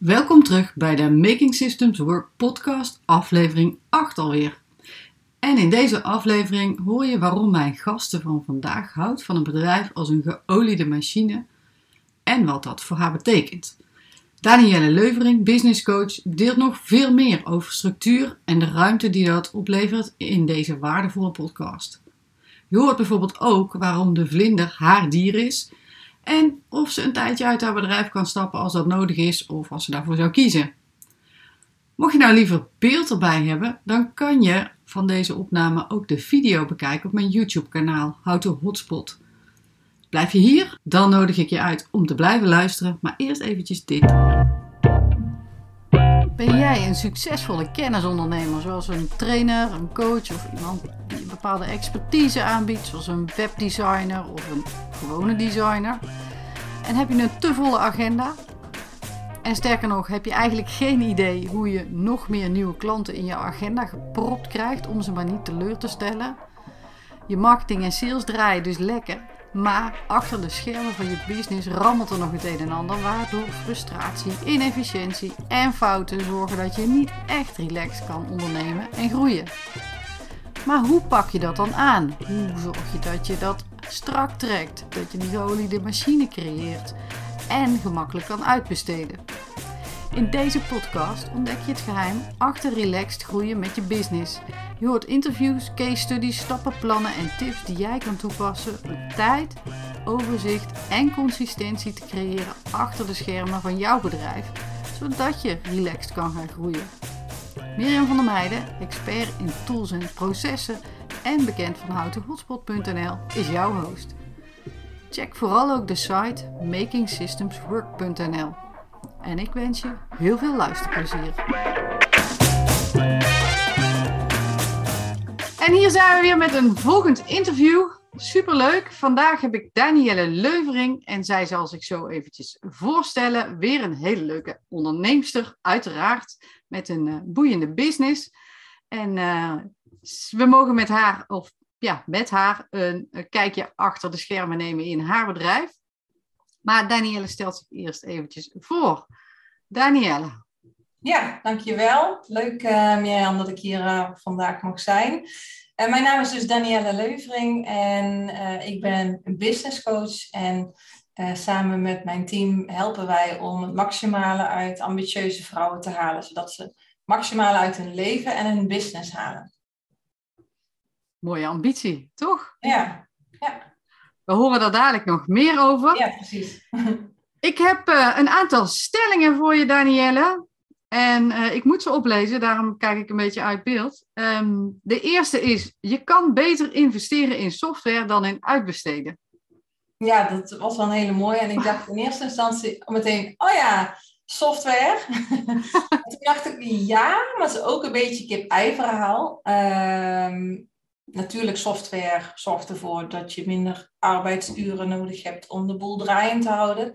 Welkom terug bij de Making Systems Work podcast, aflevering 8 alweer. En in deze aflevering hoor je waarom mijn gasten van vandaag houdt van een bedrijf als een geoliede machine en wat dat voor haar betekent. Danielle Leuvering, business coach, deelt nog veel meer over structuur en de ruimte die dat oplevert in deze waardevolle podcast. Je hoort bijvoorbeeld ook waarom de vlinder haar dier is en of ze een tijdje uit haar bedrijf kan stappen als dat nodig is of als ze daarvoor zou kiezen. Mocht je nou liever beeld erbij hebben, dan kan je van deze opname ook de video bekijken op mijn YouTube-kanaal How to Hotspot. Blijf je hier? Dan nodig ik je uit om te blijven luisteren, maar eerst eventjes dit. Ben jij een succesvolle kennisondernemer, zoals een trainer, een coach of iemand die een bepaalde expertise aanbiedt, zoals een webdesigner of een gewone designer? En heb je een te volle agenda? En sterker nog, heb je eigenlijk geen idee hoe je nog meer nieuwe klanten in je agenda gepropt krijgt om ze maar niet teleur te stellen? Je marketing en sales draaien dus lekker, maar achter de schermen van je business rammelt er nog het een en ander, waardoor frustratie, inefficiëntie en fouten zorgen dat je niet echt relaxed kan ondernemen en groeien. Maar hoe pak je dat dan aan? Hoe zorg je dat je dat strak trekt, dat je die geoliede machine creëert en gemakkelijk kan uitbesteden? In deze podcast ontdek je het geheim achter relaxed groeien met je business. Je hoort interviews, case studies, stappenplannen en tips die jij kan toepassen om tijd, overzicht en consistentie te creëren achter de schermen van jouw bedrijf, zodat je relaxed kan gaan groeien. Mirjam van der Meijden, expert in tools en processen en bekend van houtenhotspot.nl, is jouw host. Check vooral ook de site makingsystemswork.nl. En ik wens je heel veel luisterplezier. En hier zijn we weer met een volgend interview. Superleuk. Vandaag heb ik Danielle Leuvering en zij zal zich zo eventjes voorstellen. Weer een hele leuke onderneemster, uiteraard, met een uh, boeiende business. En uh, we mogen met haar, of ja, met haar een kijkje achter de schermen nemen in haar bedrijf. Maar Danielle stelt zich eerst eventjes voor. Danielle. Ja, dankjewel. Leuk uh, Mirjam dat ik hier uh, vandaag mag zijn. Uh, mijn naam is dus Danielle Leuvering en ik ben een business coach. En samen met mijn team helpen wij om het maximale uit ambitieuze vrouwen te halen. Zodat ze het maximale uit hun leven en hun business halen. Mooie ambitie, toch? Ja, ja. We horen daar dadelijk nog meer over. Ja, precies. ik heb uh, een aantal stellingen voor je, Danielle. En uh, ik moet ze oplezen, daarom kijk ik een beetje uit beeld. Um, de eerste is: je kan beter investeren in software dan in uitbesteden. Ja, dat was wel een hele mooie. En ik dacht in eerste instantie meteen: oh ja, software. Toen dacht ik ja, maar het is ook een beetje kip-ei-verhaal. Um, natuurlijk, software zorgt ervoor dat je minder arbeidsuren nodig hebt om de boel draaiend te houden.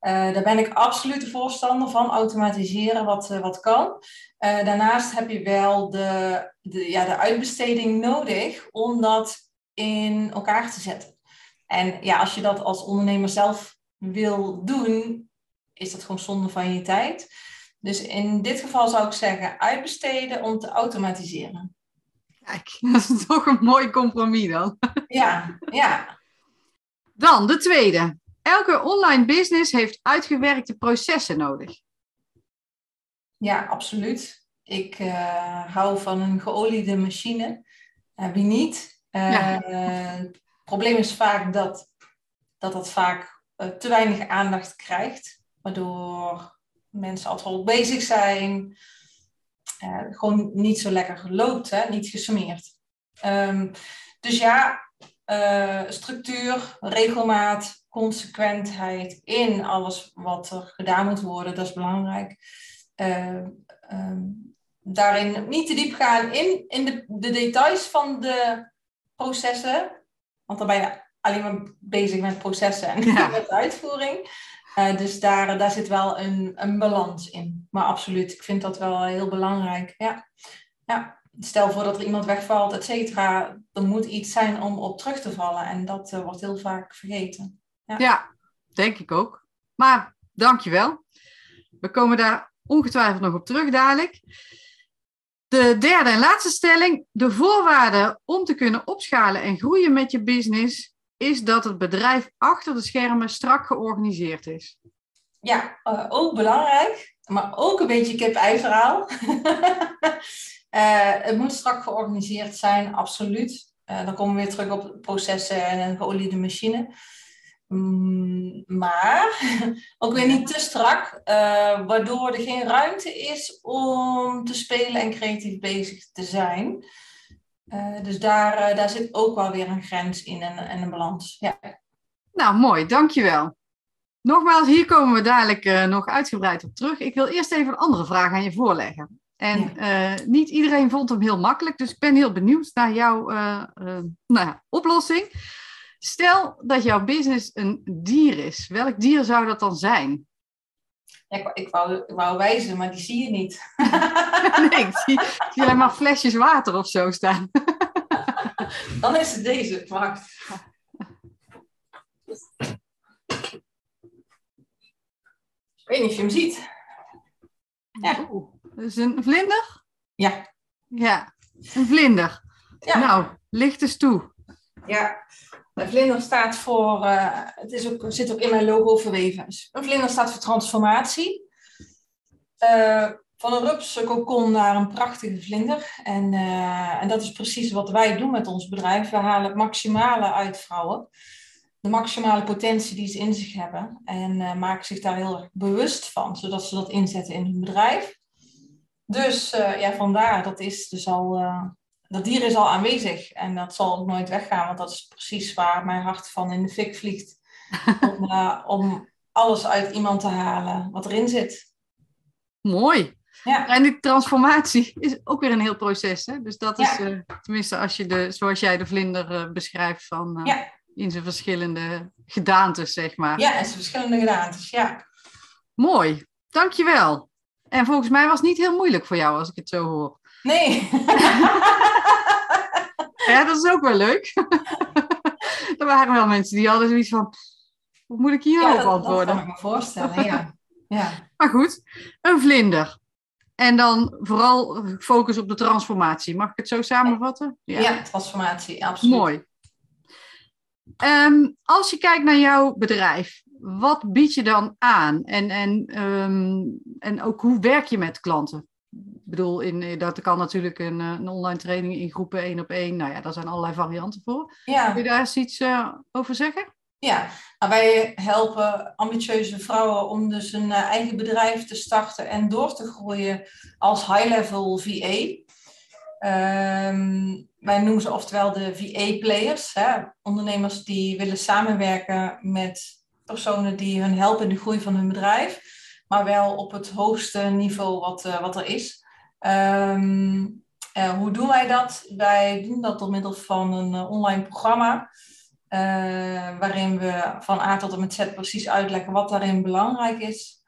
Uh, daar ben ik absoluut de voorstander van, automatiseren wat, uh, wat kan. Uh, daarnaast heb je wel de, de, ja, de uitbesteding nodig om dat in elkaar te zetten. En ja, als je dat als ondernemer zelf wil doen, is dat gewoon zonde van je tijd. Dus in dit geval zou ik zeggen uitbesteden om te automatiseren. Kijk, dat is toch een mooi compromis dan. Ja, ja. Dan de tweede. Elke online business heeft uitgewerkte processen nodig. Ja, absoluut. Ik uh, hou van een geoliede machine. Uh, wie niet? Uh, ja. Het probleem is vaak dat dat, dat vaak te weinig aandacht krijgt. Waardoor mensen altijd wel bezig zijn. Gewoon niet zo lekker loopt, hè? niet gesummeerd. Um, dus ja, structuur, regelmaat, consequentheid in alles wat er gedaan moet worden, dat is belangrijk. Uh, um, daarin niet te diep gaan in, in de, de, details van de processen, want dan ben je alleen maar bezig met processen en ja. met de uitvoering. Uh, dus daar, daar zit wel een, een balans in. Maar absoluut, ik vind dat wel heel belangrijk. Ja. ja. Stel voor dat er iemand wegvalt, et cetera. Er moet iets zijn om op terug te vallen. En dat uh, wordt heel vaak vergeten. Ja. ja, denk ik ook. Maar dankjewel. We komen daar ongetwijfeld nog op terug dadelijk. De derde en laatste stelling. De voorwaarde om te kunnen opschalen en groeien met je business is dat het bedrijf achter de schermen strak georganiseerd is. Ja, uh, ook belangrijk, maar ook een beetje kip-ei verhaal. uh, het moet strak georganiseerd zijn, absoluut. Uh, dan komen we weer terug op processen en een geoliede machine. Mm, maar ook weer niet te strak, waardoor er geen ruimte is om te spelen en creatief bezig te zijn. Dus daar, daar zit ook wel weer een grens in en, en een balans. Ja. Nou, mooi, dankjewel. Nogmaals, hier komen we dadelijk uh, nog uitgebreid op terug. Ik wil eerst even een andere vraag aan je voorleggen. En niet iedereen vond hem heel makkelijk, dus ik ben heel benieuwd naar jouw nou ja, oplossing. Stel dat jouw business een dier is. Welk dier zou dat dan zijn? Ja, ik, ik, wou, ik wou wijzen, maar die zie je niet. nee, ik zie, ik zie alleen maar flesjes water of zo staan. dan is het deze. Wacht. Ik weet niet of je hem ziet. Ja. Oeh, dat is een vlinder? Ja. Ja, een vlinder. Ja. Nou, licht eens toe. Ja, een vlinder staat voor, uh, het is ook, zit ook in mijn logo verweven. Een vlinder staat voor transformatie. Uh, van een rupskokon naar een prachtige vlinder. En, uh, en dat is precies wat wij doen met ons bedrijf. We halen het maximale uit vrouwen de maximale potentie die ze in zich hebben. En maken zich daar heel erg bewust van, zodat ze dat inzetten in hun bedrijf. Dus ja, vandaar, dat is dus al, dat dier is al aanwezig. En dat zal ook nooit weggaan, want dat is precies waar mijn hart van in de fik vliegt. om, om alles uit iemand te halen wat erin zit. Mooi. Ja. En die transformatie is ook weer een heel proces. Hè? Dus dat is, tenminste, als je de, zoals jij de vlinder beschrijft, van ja in zijn verschillende gedaantes, zeg maar. Ja, in zijn verschillende gedaantes, ja. Mooi, dankjewel. En volgens mij was het niet heel moeilijk voor jou, als ik het zo hoor. Nee. ja, dat is ook wel leuk. er waren wel mensen die hadden zoiets van, wat moet ik hier ja, op antwoorden? Dat kan ik me voorstellen, ja. ja. Maar goed, een vlinder. En dan vooral focus op de transformatie. Mag ik het zo samenvatten? Ja, ja transformatie, absoluut. Mooi. Um, als je kijkt naar jouw bedrijf, wat bied je dan aan? En, en, um, en ook hoe werk je met klanten? Ik bedoel, in, dat kan natuurlijk een, een online training in groepen één op één. Nou ja, daar zijn allerlei varianten voor. Ja. Kun je daar eens iets uh, over zeggen? Ja, nou, wij helpen ambitieuze vrouwen om dus een uh, eigen bedrijf te starten en door te groeien als high-level VA. Um, wij noemen ze oftewel de VA-players. Ondernemers die willen samenwerken met personen die hun helpen in de groei van hun bedrijf. Maar wel op het hoogste niveau wat, uh, wat er is. Um, uh, hoe doen wij dat? Wij doen dat door middel van een uh, online programma. waarin we van A tot en met Z precies uitleggen wat daarin belangrijk is.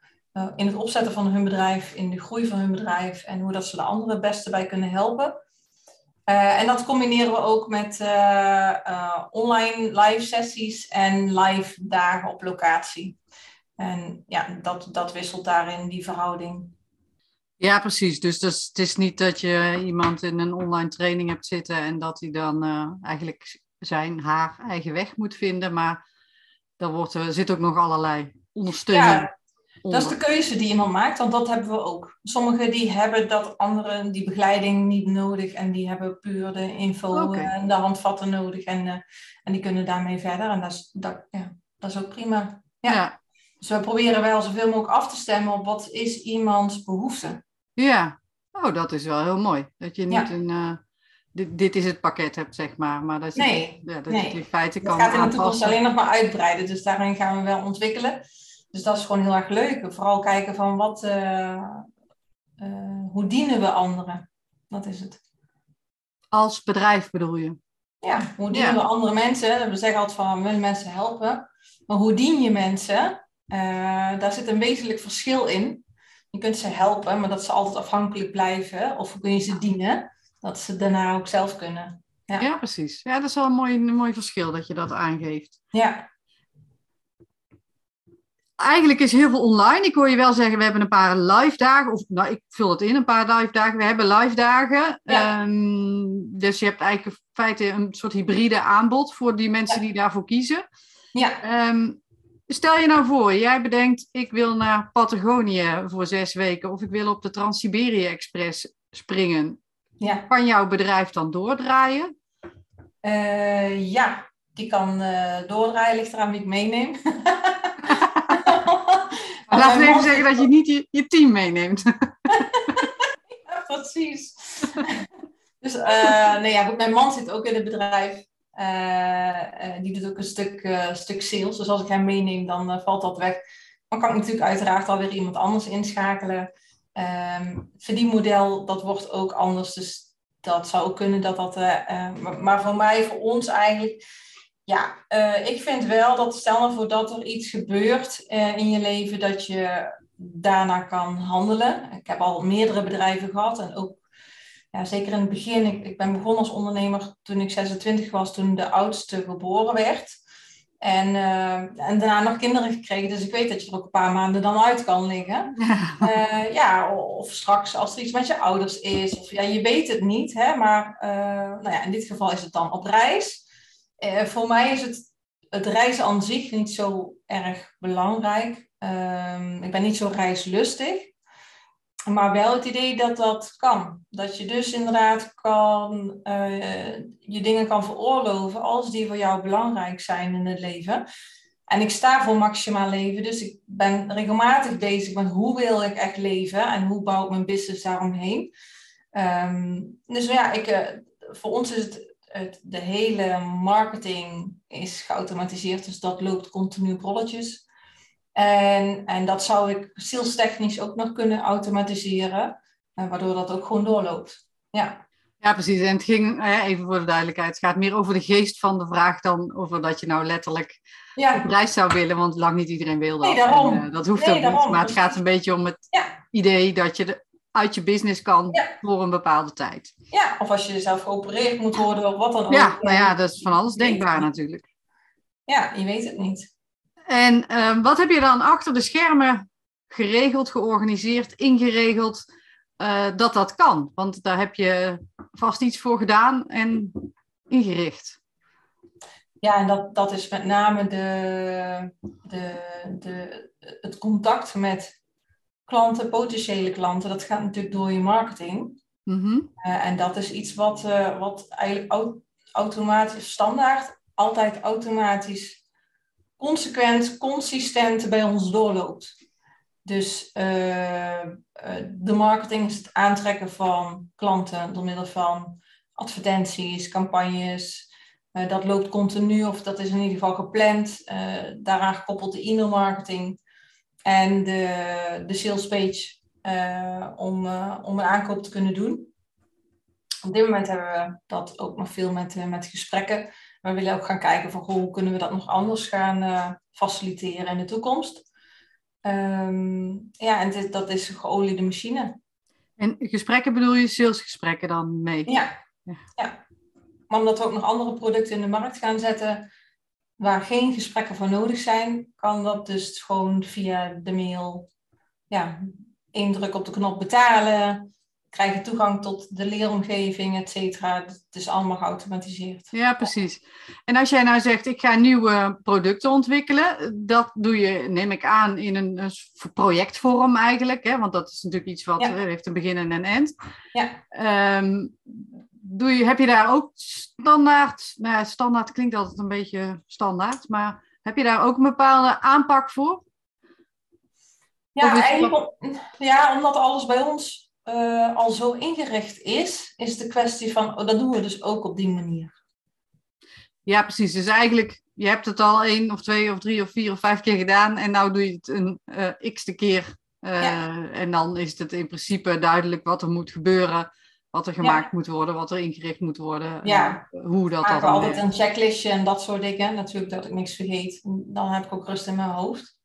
in het opzetten van hun bedrijf, in de groei van hun bedrijf en hoe dat ze de anderen het beste bij kunnen helpen. En dat combineren we ook met online live sessies en live dagen op locatie. En ja, dat, dat wisselt daarin die verhouding. Ja, precies. Dus, dus het is niet dat je iemand in een online training hebt zitten en dat hij dan eigenlijk zijn, haar eigen weg moet vinden. Maar er, wordt, er zit ook nog allerlei ondersteuning. Ja, dat is de keuze die iemand maakt, want dat hebben we ook. Sommigen die hebben dat anderen die begeleiding niet nodig en die hebben puur de info en de handvatten nodig en, uh, en die kunnen daarmee verder. En dat is, dat, ja, dat is ook prima. Ja. ja. Dus we proberen wel zoveel mogelijk af te stemmen op wat is iemands behoefte. Ja, oh, dat is wel heel mooi. Dat je niet een, uh, dit, dit is het pakket hebt, zeg maar. Maar dat je, nee, ja, dat nee. je in feite kan Het gaat in de toekomst alleen nog maar uitbreiden. Dus daarin gaan we wel ontwikkelen. Dus dat is gewoon heel erg leuk. Vooral kijken van wat, uh, uh, hoe dienen we anderen? Dat is het. Als bedrijf bedoel je? Ja, hoe dienen we andere mensen? We zeggen altijd van we willen mensen helpen. Maar hoe dien je mensen? Uh, daar zit een wezenlijk verschil in. Je kunt ze helpen, maar dat ze altijd afhankelijk blijven. Of kun je ze dienen, dat ze daarna ook zelf kunnen. Ja, ja precies. Ja, dat is wel een mooi, een mooi verschil dat je dat aangeeft. Ja. eigenlijk is heel veel online. Ik hoor je wel zeggen, we hebben een paar live dagen. Of nou, ik vul het in, een paar live dagen. We hebben live dagen. Ja. Ehm, dus je hebt eigenlijk in feite een soort hybride aanbod voor die mensen die daarvoor kiezen. Ja, Ehm, stel je nou voor, jij bedenkt, ik wil naar Patagonië voor zes weken. Of ik wil op de Trans-Siberië Express springen. ja. Kan jouw bedrijf dan doordraaien? Eh, ja, die kan eh, doordraaien, ligt eraan wie ik meeneem. Laten we mijn even zeggen dat je niet je, je team meeneemt. Ja, precies. dus nee, ja, goed, mijn man zit ook in het bedrijf. Eh, eh, die doet ook een stuk, eh, stuk sales. Dus als ik hem meeneem, dan valt dat weg. Dan kan ik natuurlijk uiteraard alweer iemand anders inschakelen. Ehm verdienmodel, dat wordt ook anders. Dus dat zou ook kunnen dat dat... maar, voor mij, voor ons eigenlijk... Ja, ik vind wel dat stel nou voor dat er iets gebeurt in je leven... dat je daarna kan handelen. Ik heb al meerdere bedrijven gehad en ook ja, zeker in het begin. Ik, ik ben begonnen als ondernemer toen ik 26 was, toen de oudste geboren werd. En, eh, en daarna nog kinderen gekregen, dus ik weet dat je er ook een paar maanden dan uit kan liggen. Eh, ja, of straks als er iets met je ouders is, of ja, je weet het niet, hè, maar eh, nou ja, in dit geval is het dan op reis. Voor mij is het, het reizen aan zich niet zo erg belangrijk. Ehm, ik ben niet zo reislustig. Maar wel het idee dat dat kan. Dat je dus inderdaad kan, eh, je dingen kan veroorloven als die voor jou belangrijk zijn in het leven. En ik sta voor maximaal leven, dus ik ben regelmatig bezig met hoe wil ik echt leven en hoe bouw ik mijn business daaromheen. Ehm, dus ja, ik, eh, voor ons is het, het, de hele marketing is geautomatiseerd, dus dat loopt continu rolletjes. En, en dat zou ik salestechnisch ook nog kunnen automatiseren, eh, waardoor dat ook gewoon doorloopt. Ja, Ja, precies. En het ging, eh, even voor de duidelijkheid, het gaat meer over de geest van de vraag dan over dat je nou letterlijk ja, op reis zou willen, want lang niet iedereen wil dat. Nee, daarom. En, eh, dat hoeft Nee, ook niet. daarom. Maar het gaat een beetje om het Ja. idee dat je de, uit je business kan Ja. voor een bepaalde tijd. ja, of als je zelf geopereerd moet worden of wat dan ook. Ja, nou ja, dat is van alles denkbaar natuurlijk. Ja, je weet het niet. En ehm, wat heb je dan achter de schermen geregeld, georganiseerd, ingeregeld eh, dat dat kan? Want daar heb je vast iets voor gedaan en ingericht. Ja, en dat, dat is met name de, de, de, het contact met klanten, potentiële klanten. Dat gaat natuurlijk door je marketing. Mhm. Eh, en dat is iets wat, eh, wat eigenlijk au- automatisch, standaard, altijd automatisch, consequent, consistent bij ons doorloopt. Dus eh, eh, de marketing is het aantrekken van klanten door middel van advertenties, campagnes. Eh, dat loopt continu, of dat is in ieder geval gepland. Daaraan gekoppeld de e-mailmarketing en de, de sales page om, om een aankoop te kunnen doen. Op dit moment hebben we dat ook nog veel met, met gesprekken. We willen ook gaan kijken van hoe kunnen we dat nog anders gaan eh, faciliteren in de toekomst. Ehm, ja, en dit, dat is een geoliede machine. En gesprekken bedoel je salesgesprekken dan mee? Ja. Ja. ja. Maar omdat we ook nog andere producten in de markt gaan zetten waar geen gesprekken voor nodig zijn, kan dat dus gewoon via de mail, ja, één druk op de knop betalen, krijg je toegang tot de leeromgeving, et cetera. Het is allemaal geautomatiseerd. Ja, precies. En als jij nou zegt, ik ga nieuwe producten ontwikkelen, dat doe je, neem ik aan, in een, projectvorm eigenlijk, hè? want dat is natuurlijk iets wat Ja. heeft een begin en een eind. Ja. Ehm, doe je, heb je daar ook standaard, nou ja, standaard klinkt altijd een beetje standaard, maar heb je daar ook een bepaalde aanpak voor? Ja, eigenlijk ja, omdat alles bij ons eh, al zo ingericht is, is de kwestie van, oh, dat doen we dus ook op die manier. Ja, precies. Dus eigenlijk, je hebt het al één of twee of drie of vier of vijf keer gedaan en nou doe je het een eh x-te keer. Eh, Ja. En dan is het in principe duidelijk wat er moet gebeuren, wat er gemaakt moet worden, wat er ingericht moet worden, Ja. hoe dat dan altijd een checklistje en dat soort dingen. Natuurlijk dat ik niks vergeet. Dan heb ik ook rust in mijn hoofd.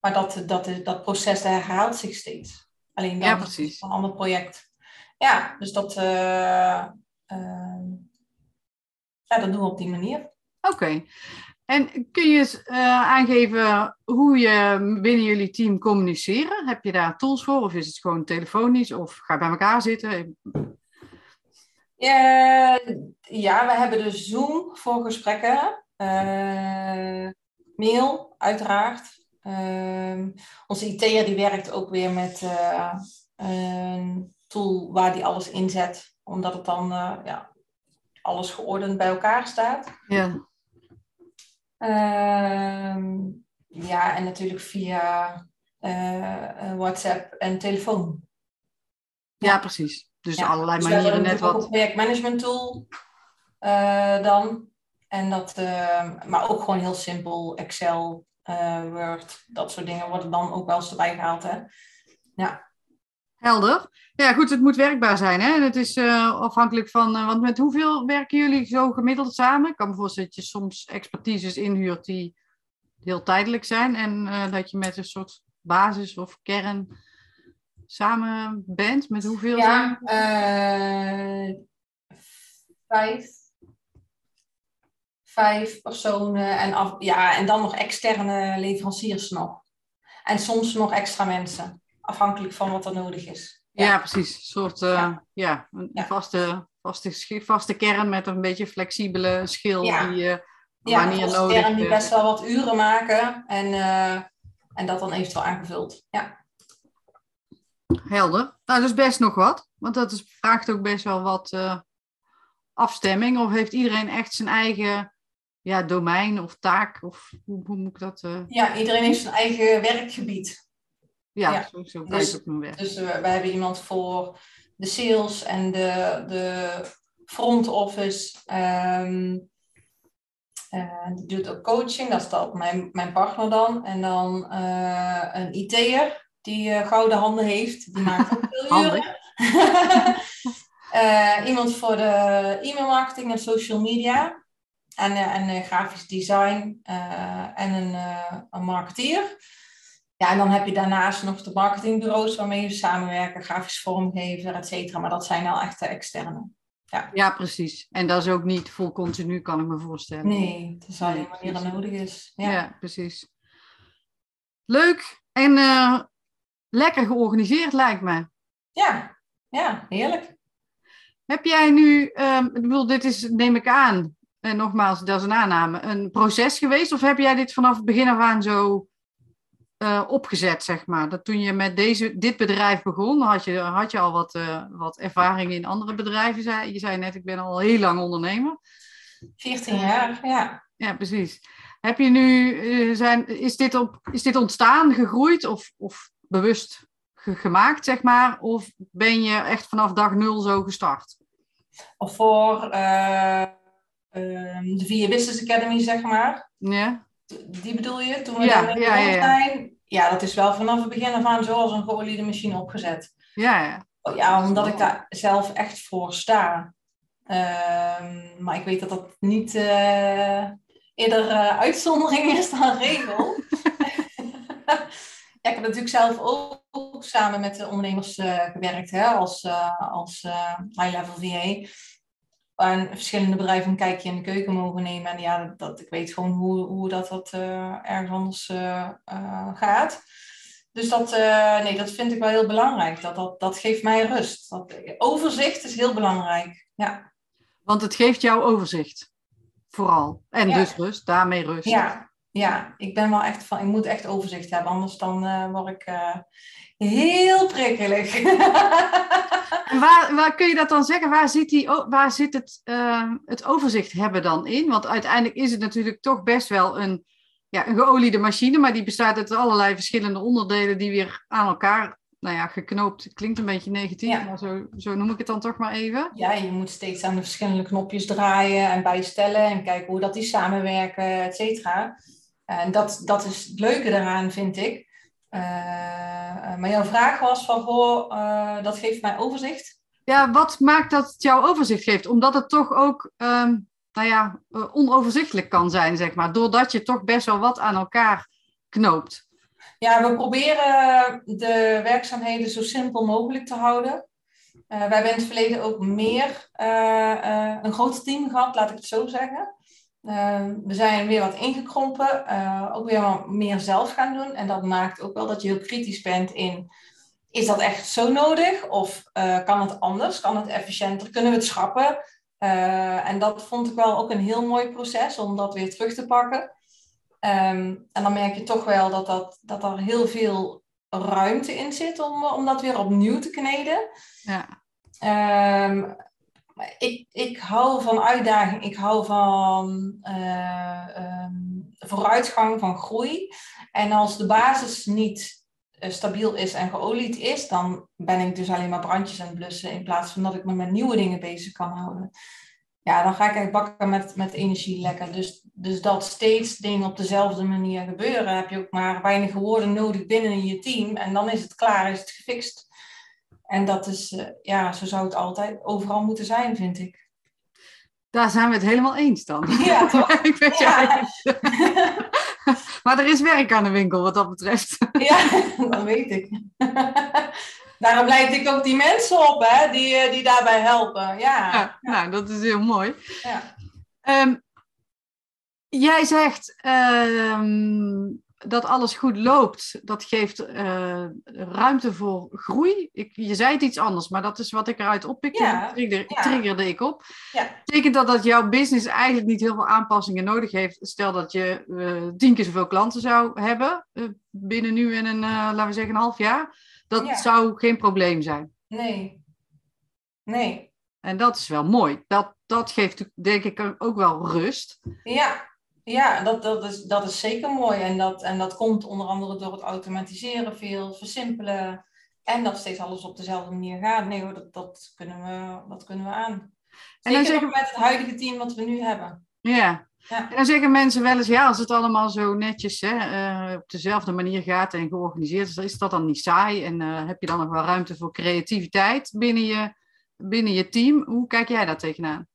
Maar dat, dat, dat proces herhaalt zich steeds. Alleen dan Ja, precies. een ander project. Ja, dus dat, eh, eh, ja, dat doen we op die manier. Oké. En kun je eens uh, aangeven hoe je binnen jullie team communiceren? Heb je daar tools voor of is het gewoon telefonisch of ga je bij elkaar zitten? Uh, ja, we hebben dus Zoom voor gesprekken. Uh, mail, uiteraard. Onze IT'er die werkt ook weer met een tool waar die alles inzet. Omdat het dan ja, alles geordend bij elkaar staat. Ja. Ehm, ja, en natuurlijk via uh, WhatsApp en telefoon. Ja, precies. Dus allerlei dus manieren net wat. Een projectmanagement tool dan. En dat, ehm, maar ook gewoon heel simpel, Excel, Word, dat soort dingen worden dan ook wel eens erbij gehaald. Hè? Ja. Helder. Ja, goed, het moet werkbaar zijn. Hè? En het is uh, afhankelijk van. Uh, want met hoeveel werken jullie zo gemiddeld samen? Ik kan me voorstellen dat je soms expertises inhuurt die heel tijdelijk zijn. En uh, dat je met een soort basis of kern samen bent. Met hoeveel? Ja, vijf. Vijf personen en, af, ja, en dan nog externe leveranciers nog. En soms nog extra mensen afhankelijk van wat er nodig is. Ja, precies. Een soort uh, ja. een Vaste, vaste, vaste kern met een beetje flexibele schil die uh, ja, wanneer nodig... Ja, die best wel wat uren maken en, uh, en dat dan eventueel aangevuld. Ja. Helder. Nou, dat is best nog wat. Want dat is, vraagt ook best wel wat afstemming. Of heeft iedereen echt zijn eigen ja, domein of taak? Of hoe, hoe moet ik dat... Ja, iedereen heeft zijn eigen werkgebied. Ja, ja. zo, zo dus, het weg. Dus we, we, hebben iemand voor de sales en de, de front office. Um, die doet ook coaching, dat is dan mijn, mijn partner dan. En dan een IT'er die gouden handen heeft. Die maakt ook veel uren. iemand voor de e-mail marketing en social media. En, en grafisch design en een, een marketeer. Ja, en dan heb je daarnaast nog de marketingbureaus waarmee je samenwerken, grafisch vormgever, et cetera. Maar dat zijn al echt de externe. Ja. ja, precies. En dat is ook niet vol continu, kan ik me voorstellen. Nee, het is alleen wanneer er nodig is. Ja. ja, precies. Leuk en uh, lekker georganiseerd lijkt me. Ja, ja, heerlijk. Heb jij nu, um, ik bedoel, dit is, neem ik aan, en nogmaals, dat is een aanname, een proces geweest? Of heb jij dit vanaf het begin af aan zo uh, opgezet, zeg maar? Dat toen je met deze, dit bedrijf begon, had je, had je al wat, uh, wat ervaring in andere bedrijven. Zei, je zei net, ik ben al heel lang ondernemer. 14 jaar, ja. Ja, precies. Heb je nu, uh, zijn, is, dit op, is dit ontstaan, gegroeid of, of bewust ge gemaakt, zeg maar? Of ben je echt vanaf dag nul zo gestart? Of voor ehm, de VIA Business Academy, zeg maar. Ja. Die bedoel je? Toen we ja, ja, ja, zijn? Ja, dat is wel vanaf het begin af aan zoals een geoliede machine opgezet. Ja, ja. Oh, ja, omdat ik daar zelf echt voor sta. Ehm, maar ik weet dat dat niet uh, eerder uh, uitzondering is dan regel. ja, ik heb natuurlijk zelf ook, samen met de ondernemers uh, gewerkt hè, als, als high-level VA verschillende bedrijven een kijkje in de keuken mogen nemen. En ja, dat, ik weet gewoon hoe, hoe dat, dat uh, ergens anders uh, uh, gaat. Dus dat, nee, dat vind ik wel heel belangrijk. Dat, dat, dat geeft mij rust. Dat, overzicht is heel belangrijk. Ja. Want het geeft jou overzicht. Vooral. En dus rust, daarmee rust. Ja, ja, ik ben wel echt van, ik moet echt overzicht hebben, anders dan word ik heel prikkelig. En waar, waar kun je dat dan zeggen? Waar zit, die, waar zit het, uh, het overzicht hebben dan in? Want uiteindelijk is het natuurlijk toch best wel een, ja, een geoliede machine, maar die bestaat uit allerlei verschillende onderdelen die weer aan elkaar nou ja, geknoopt. Klinkt een beetje negatief, maar zo, zo noem ik het dan toch maar even. Ja, je moet steeds aan de verschillende knopjes draaien en bijstellen en kijken hoe dat die samenwerken, et cetera. En dat, dat is het leuke daaraan, vind ik. Uh, maar jouw vraag was van, goh, uh, dat geeft mij overzicht. Ja, wat maakt dat het jou overzicht geeft? Omdat het toch ook, um, nou ja, onoverzichtelijk kan zijn, zeg maar. Doordat je toch best wel wat aan elkaar knoopt. Ja, we proberen de werkzaamheden zo simpel mogelijk te houden. Uh, wij hebben in het verleden ook meer een groot team gehad, laat ik het zo zeggen. Ehm, we zijn weer wat ingekrompen, uh, ook weer wat meer zelf gaan doen. En dat maakt ook wel dat je heel kritisch bent in, is dat echt zo nodig? Of uh, kan het anders? Kan het efficiënter? Kunnen we het schrappen? Uh, en dat vond ik wel ook een heel mooi proces om dat weer terug te pakken. Um, en dan merk je toch wel dat, dat, dat er heel veel ruimte in zit om, om dat weer opnieuw te kneden. Ja. Um, ik, ik hou van uitdaging, ik hou van uh, um, vooruitgang, van groei. En als de basis niet uh, stabiel is en geolied is, dan ben ik dus alleen maar brandjes aan het blussen in plaats van dat ik me met nieuwe dingen bezig kan houden. Ja, dan ga ik eigenlijk bakken met, met energie lekker. Dus, dus dat steeds dingen op dezelfde manier gebeuren, heb je ook maar weinig woorden nodig binnen je team. En dan is het klaar, is het gefixt. En dat is, uh, ja, zo zou het altijd overal moeten zijn, vind ik. Daar zijn we het helemaal eens dan. Ja, toch? ik weet ja. maar er is werk aan de winkel wat dat betreft. ja, dat weet ik. Daarom leid ik ook die mensen op, hè, die, eh, die daarbij helpen. Ja. ja, Nou, dat is heel mooi. Ja. Um, jij zegt, um, dat alles goed loopt, dat geeft uh, ruimte voor groei. Ik, je zei het iets anders, maar dat is wat ik eruit oppikte. Ja, trigger, ja. triggerde ik op. Ja. Betekent dat dat jouw business eigenlijk niet heel veel aanpassingen nodig heeft? Stel dat je uh, tien keer zoveel klanten zou hebben uh, binnen nu en een, laten we zeggen, een half jaar. Dat zou geen probleem zijn. Nee. Nee. En dat is wel mooi. Dat, dat geeft denk ik ook wel rust. Ja, ja, dat, dat, is, dat is zeker mooi. En dat, en dat komt onder andere door het automatiseren, veel versimpelen. En dat steeds alles op dezelfde manier gaat. Nee hoor, dat, dat, kunnen, we, dat kunnen we aan. Zeker en dan zeggen... met het huidige team wat we nu hebben. Ja. ja. En dan zeggen mensen wel eens, ja, als het allemaal zo netjes hè, uh, op dezelfde manier gaat en georganiseerd is, is dat dan niet saai? En uh, heb je dan nog wel ruimte voor creativiteit binnen je, binnen je team? Hoe kijk jij daar tegenaan?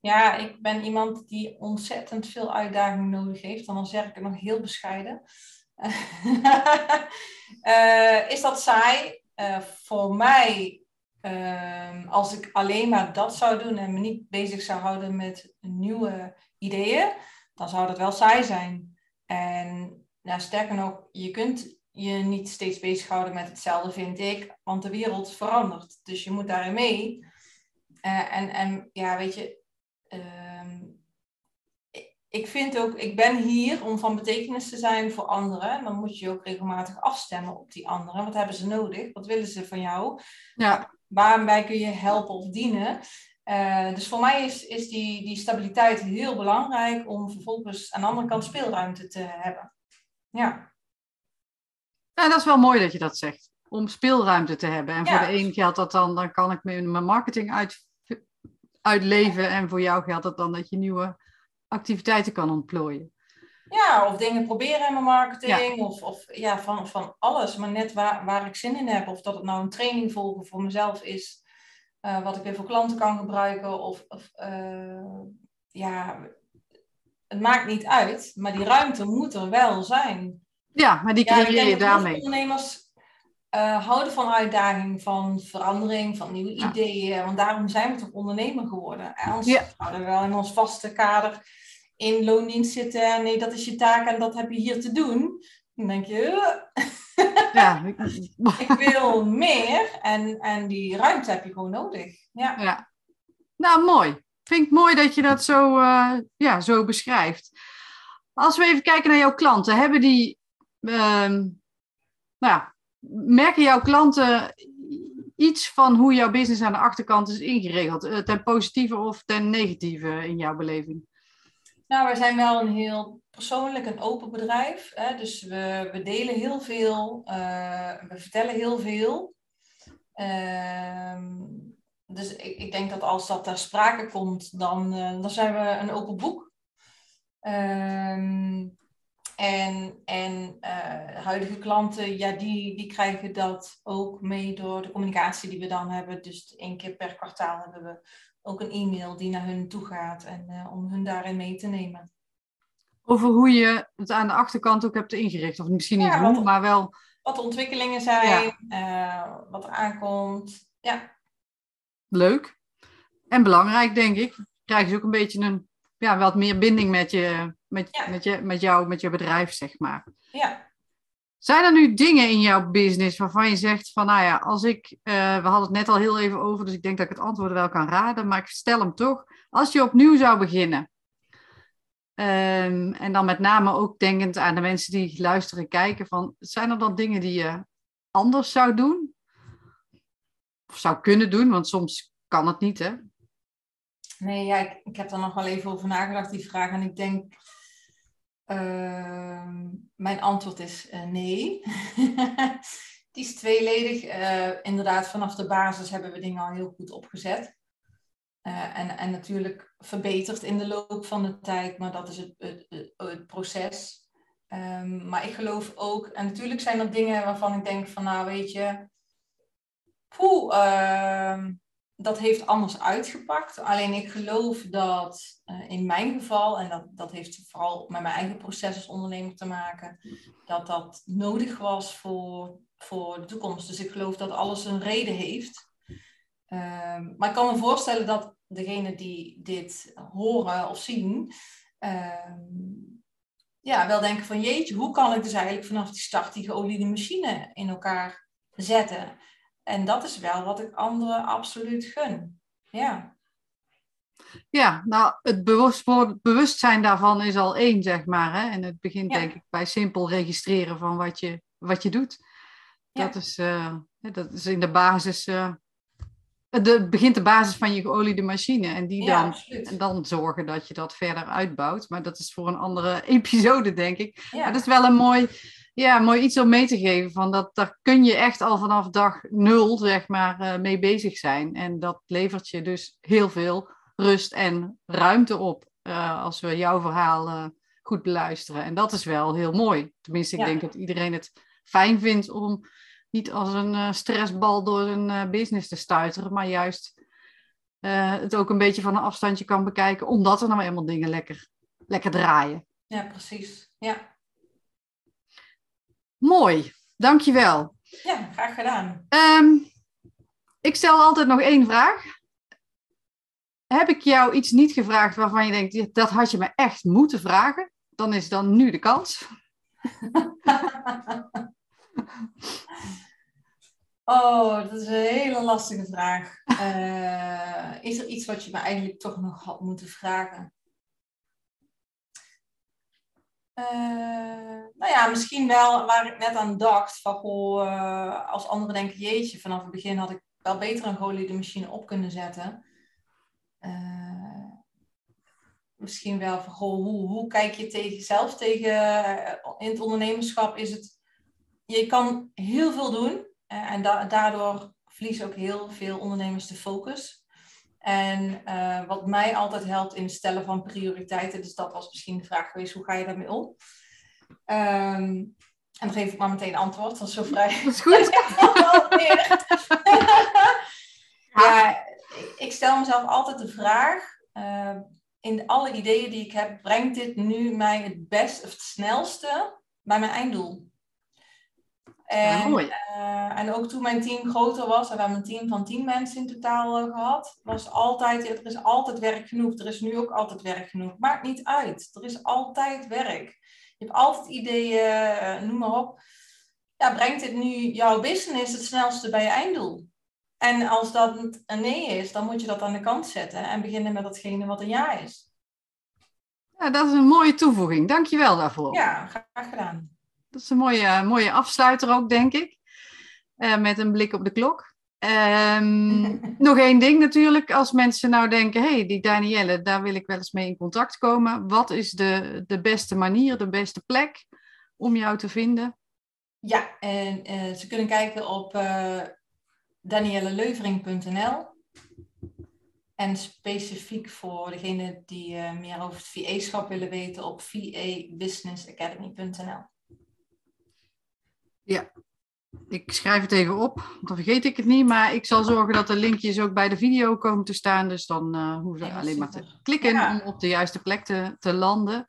Ja, ik ben iemand die ontzettend veel uitdaging nodig heeft. En dan zeg ik het nog heel bescheiden. uh, is dat saai? Uh, voor mij, uh, als ik alleen maar dat zou doen en me niet bezig zou houden met nieuwe ideeën, dan zou dat wel saai zijn. En nou, sterker nog, je kunt je niet steeds bezighouden met hetzelfde, vind ik, want de wereld verandert. Dus je moet daarin mee. Uh, en, en ja, weet je, Ehm, ik vind ook, ik ben hier om van betekenis te zijn voor anderen. Dan moet je ook regelmatig afstemmen op die anderen. Wat hebben ze nodig? Wat willen ze van jou? Ja. Waarbij kun je helpen of dienen? Uh, dus voor mij is, is die, die stabiliteit heel belangrijk om vervolgens aan de andere kant speelruimte te hebben. Ja. Ja, dat is wel mooi dat je dat zegt. Om speelruimte te hebben. En voor de een geldt dat dan, dan kan ik mijn marketing uit, uitleven. En voor jou geldt het dan dat je nieuwe activiteiten kan ontplooien. Ja, of dingen proberen in mijn marketing. Of, of ja, van, van alles. Maar net waar, waar ik zin in heb. Of dat het nou een training volgen voor mezelf is. Uh, wat ik weer voor klanten kan gebruiken. Of, of uh, ja, het maakt niet uit. Maar die ruimte moet er wel zijn. Ja, maar die creëer ja, je daarmee. Ondernemers uh, houden van uitdaging, van verandering, van nieuwe ideeën. Want daarom zijn we toch ondernemer geworden. Anders ja. zouden we wel in ons vaste kader in loondienst zitten. Nee, dat is je taak en dat heb je hier te doen. Dan denk je, ja. ik wil meer. En, en die ruimte heb je gewoon nodig. Ja. ja. Nou, mooi. Vind ik mooi dat je dat zo, uh, ja, zo beschrijft. Als we even kijken naar jouw klanten, hebben die, uh, nou merken jouw klanten iets van hoe jouw business aan de achterkant is ingeregeld? Eh, ten positieve of ten negatieve in jouw beleving? Nou, we zijn wel een heel persoonlijk en open bedrijf. Hè? Dus we, we delen heel veel, uh, we vertellen heel veel. Uh, dus ik, ik, denk dat als dat ter sprake komt, dan, uh, dan zijn we een open boek. En, en uh, huidige klanten, ja, die, die krijgen dat ook mee door de communicatie die we dan hebben. Dus één keer per kwartaal hebben we ook een e-mail die naar hun toe gaat en uh, om hun daarin mee te nemen. Over hoe je het aan de achterkant ook hebt ingericht, of misschien niet hoe, maar wel... Wat de ontwikkelingen zijn, ja. uh, wat er aankomt, ja. Leuk. En belangrijk, denk ik. Krijgen ze ook een beetje een ja, wat meer binding met, je, met, met, je, met jou, met je bedrijf, zeg maar. Ja. Zijn er nu dingen in jouw business waarvan je zegt van, nou ja, als ik, uh, we hadden het net al heel even over, dus ik denk dat ik het antwoord wel kan raden, maar ik stel hem toch. Als je opnieuw zou beginnen, um, en dan met name ook denkend aan de mensen die luisteren, kijken, van, zijn er dan dingen die je anders zou doen? Of zou kunnen doen, want soms kan het niet, hè? Nee, ja, ik, ik heb er nog wel even over nagedacht, die vraag. En ik denk, uh, mijn antwoord is uh, nee. die is tweeledig. Uh, inderdaad, vanaf de basis hebben we dingen al heel goed opgezet. Uh, en, en natuurlijk verbeterd in de loop van de tijd, maar dat is het, het, het, proces. Um, maar ik geloof ook, en natuurlijk zijn er dingen waarvan ik denk van, nou weet je, poeh, uh, dat heeft anders uitgepakt. Alleen ik geloof dat uh, in mijn geval, en dat, dat heeft vooral met mijn eigen proces als ondernemer te maken, dat dat nodig was voor, voor de toekomst. Dus ik geloof dat alles een reden heeft. Uh, maar ik kan me voorstellen dat degenen die dit horen of zien, uh, ja, wel denken van jeetje, hoe kan ik dus eigenlijk vanaf die start die geoliede machine in elkaar zetten? En dat is wel wat ik anderen absoluut gun. Ja. Ja, nou, het bewustzijn daarvan is al één, zeg maar. Hè? En het begint denk ik bij simpel registreren van wat je, wat je doet. Dat, is, uh, dat is in de basis... Uh, de, begint de basis van je geoliede machine. En die dan, en dan zorgen dat je dat verder uitbouwt. Maar dat is voor een andere episode, denk ik. Maar dat is wel een mooi ja, mooi iets om mee te geven. Van dat, daar kun je echt al vanaf dag nul zeg maar, uh, mee bezig zijn. En dat levert je dus heel veel rust en ruimte op. Uh, als we jouw verhaal uh, goed beluisteren. En dat is wel heel mooi. Tenminste, ik ja. denk dat iedereen het fijn vindt om niet als een stressbal door een business te stuiteren. Maar juist het ook een beetje van een afstandje kan bekijken. Omdat er nou eenmaal dingen lekker, lekker draaien. Ja, precies. Ja. Mooi, dankjewel. Ja, graag gedaan. Um, ik stel altijd nog één vraag. Heb ik jou iets niet gevraagd waarvan je denkt, dat had je me echt moeten vragen? Dan is dan nu de kans. oh, dat is een hele lastige vraag. Uh, is er iets wat je me eigenlijk toch nog had moeten vragen? Uh, nou ja, misschien wel waar ik net aan dacht. Van, goh, uh, als anderen denken, jeetje, vanaf het begin had ik wel beter een geoliede machine op kunnen zetten. Uh, misschien wel van, goh, hoe, hoe kijk je tegen zelf tegen, in het ondernemerschap is het, je kan heel veel doen. en da daardoor verliezen ook heel veel ondernemers de focus. En uh, wat mij altijd helpt in het stellen van prioriteiten, dus dat was misschien de vraag geweest, hoe ga je daarmee om? Um, en dan geef ik maar meteen antwoord, dat is zo vrij. Dat is goed. ja, ik stel mezelf altijd de vraag, uh, in alle ideeën die ik heb, brengt dit nu mij het best of het snelste bij mijn einddoel? En, uh, en ook toen mijn team groter was, en we hebben een team van tien mensen in totaal uh, gehad, was altijd, er is altijd werk genoeg. Er is nu ook altijd werk genoeg. Maakt niet uit. Er is altijd werk. Je hebt altijd ideeën, uh, noem maar op. Ja, brengt dit nu jouw business het snelste bij je einddoel? En als dat een nee is, dan moet je dat aan de kant zetten en beginnen met datgene wat een ja is. Ja, dat is een mooie toevoeging. Dank je wel daarvoor. Ja, graag gedaan. Dat is een mooie, mooie afsluiter ook, denk ik. Uh, met een blik op de klok. Um, nog één ding natuurlijk. Als mensen nou denken, hé, hey, die Danielle, daar wil ik wel eens mee in contact komen. Wat is de, de beste manier, de beste plek om jou te vinden? Ja, en uh, ze kunnen kijken op uh, danielleleuvering.nl. En specifiek voor degenen die uh, meer over het VA-schap willen weten op vabusinessacademy.nl. Ja, ik schrijf het even op, dan vergeet ik het niet. Maar ik zal zorgen dat de linkjes ook bij de video komen te staan. Dus dan uh, hoeven ja, alleen maar te klikken ja. om op de juiste plek te, te landen.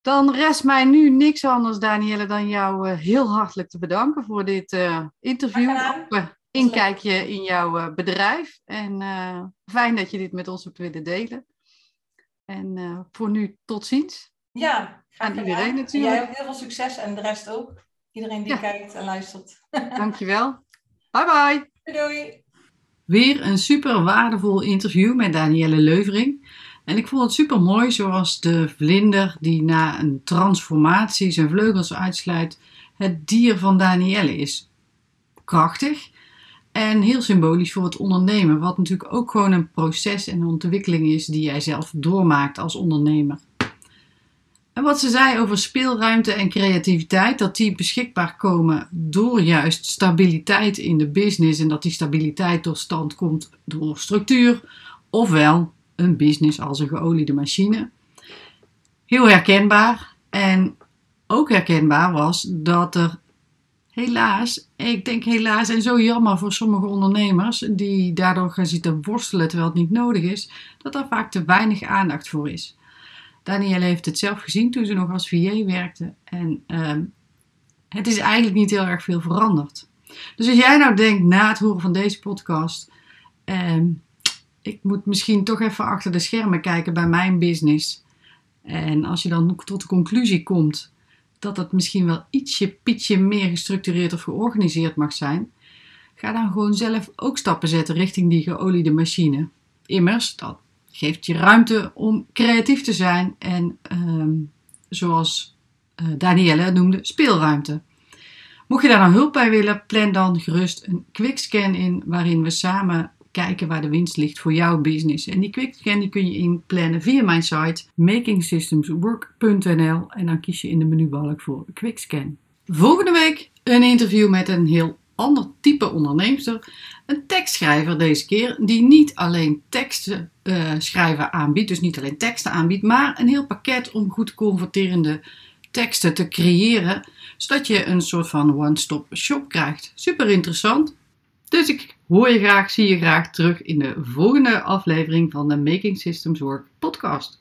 Dan rest mij nu niks anders, Danielle, dan jou uh, heel hartelijk te bedanken voor dit uh, interview. Ook, inkijkje in jouw bedrijf. En fijn dat je dit met ons hebt willen delen. En voor nu tot ziens. Ja, aan iedereen natuurlijk. Jij hebt heel veel succes en de rest ook. Iedereen die kijkt en luistert. Dankjewel. Bye bye. Doei doei. Weer een super waardevol interview met Danielle Leuvering. En ik vond het super mooi zoals de vlinder die na een transformatie zijn vleugels uitsluit, het dier van Danielle is. Krachtig en heel symbolisch voor het ondernemen, wat natuurlijk ook gewoon een proces en ontwikkeling is die jij zelf doormaakt als ondernemer. En wat ze zei over speelruimte en creativiteit, dat die beschikbaar komen door juist stabiliteit in de business en dat die stabiliteit tot stand komt door structuur, ofwel een business als een geoliede machine. Heel herkenbaar en ook herkenbaar was dat er helaas, ik denk helaas en zo jammer voor sommige ondernemers die daardoor gaan zitten worstelen terwijl het niet nodig is, dat er vaak te weinig aandacht voor is. Danielle heeft het zelf gezien toen ze nog als VA werkte. En ehm, het is eigenlijk niet heel erg veel veranderd. Dus als jij nou denkt na het horen van deze podcast. Ehm, ik moet misschien toch even achter de schermen kijken bij mijn business. En als je dan tot de conclusie komt dat het misschien wel ietsje, pietje meer gestructureerd of georganiseerd mag zijn, ga dan gewoon zelf ook stappen zetten richting die geoliede machine. Immers, dat geeft je ruimte om creatief te zijn en ehm, zoals uh, Danielle het noemde, speelruimte. Mocht je daar nou hulp bij willen, plan dan gerust een quickscan in waarin we samen kijken waar de winst ligt voor jouw business. En die quickscan die kun je inplannen via mijn site makingsystemswork.nl en dan kies je in de menubalk voor quickscan. Volgende week een interview met een heel ander type onderneemster. Een tekstschrijver deze keer, die niet alleen teksten uh, schrijven aanbiedt, dus niet alleen teksten aanbiedt, maar een heel pakket om goed converterende teksten te creëren, zodat je een soort van one-stop shop krijgt. Super interessant. Dus ik hoor je graag, zie je graag terug in de volgende aflevering van de Making Systems Work podcast.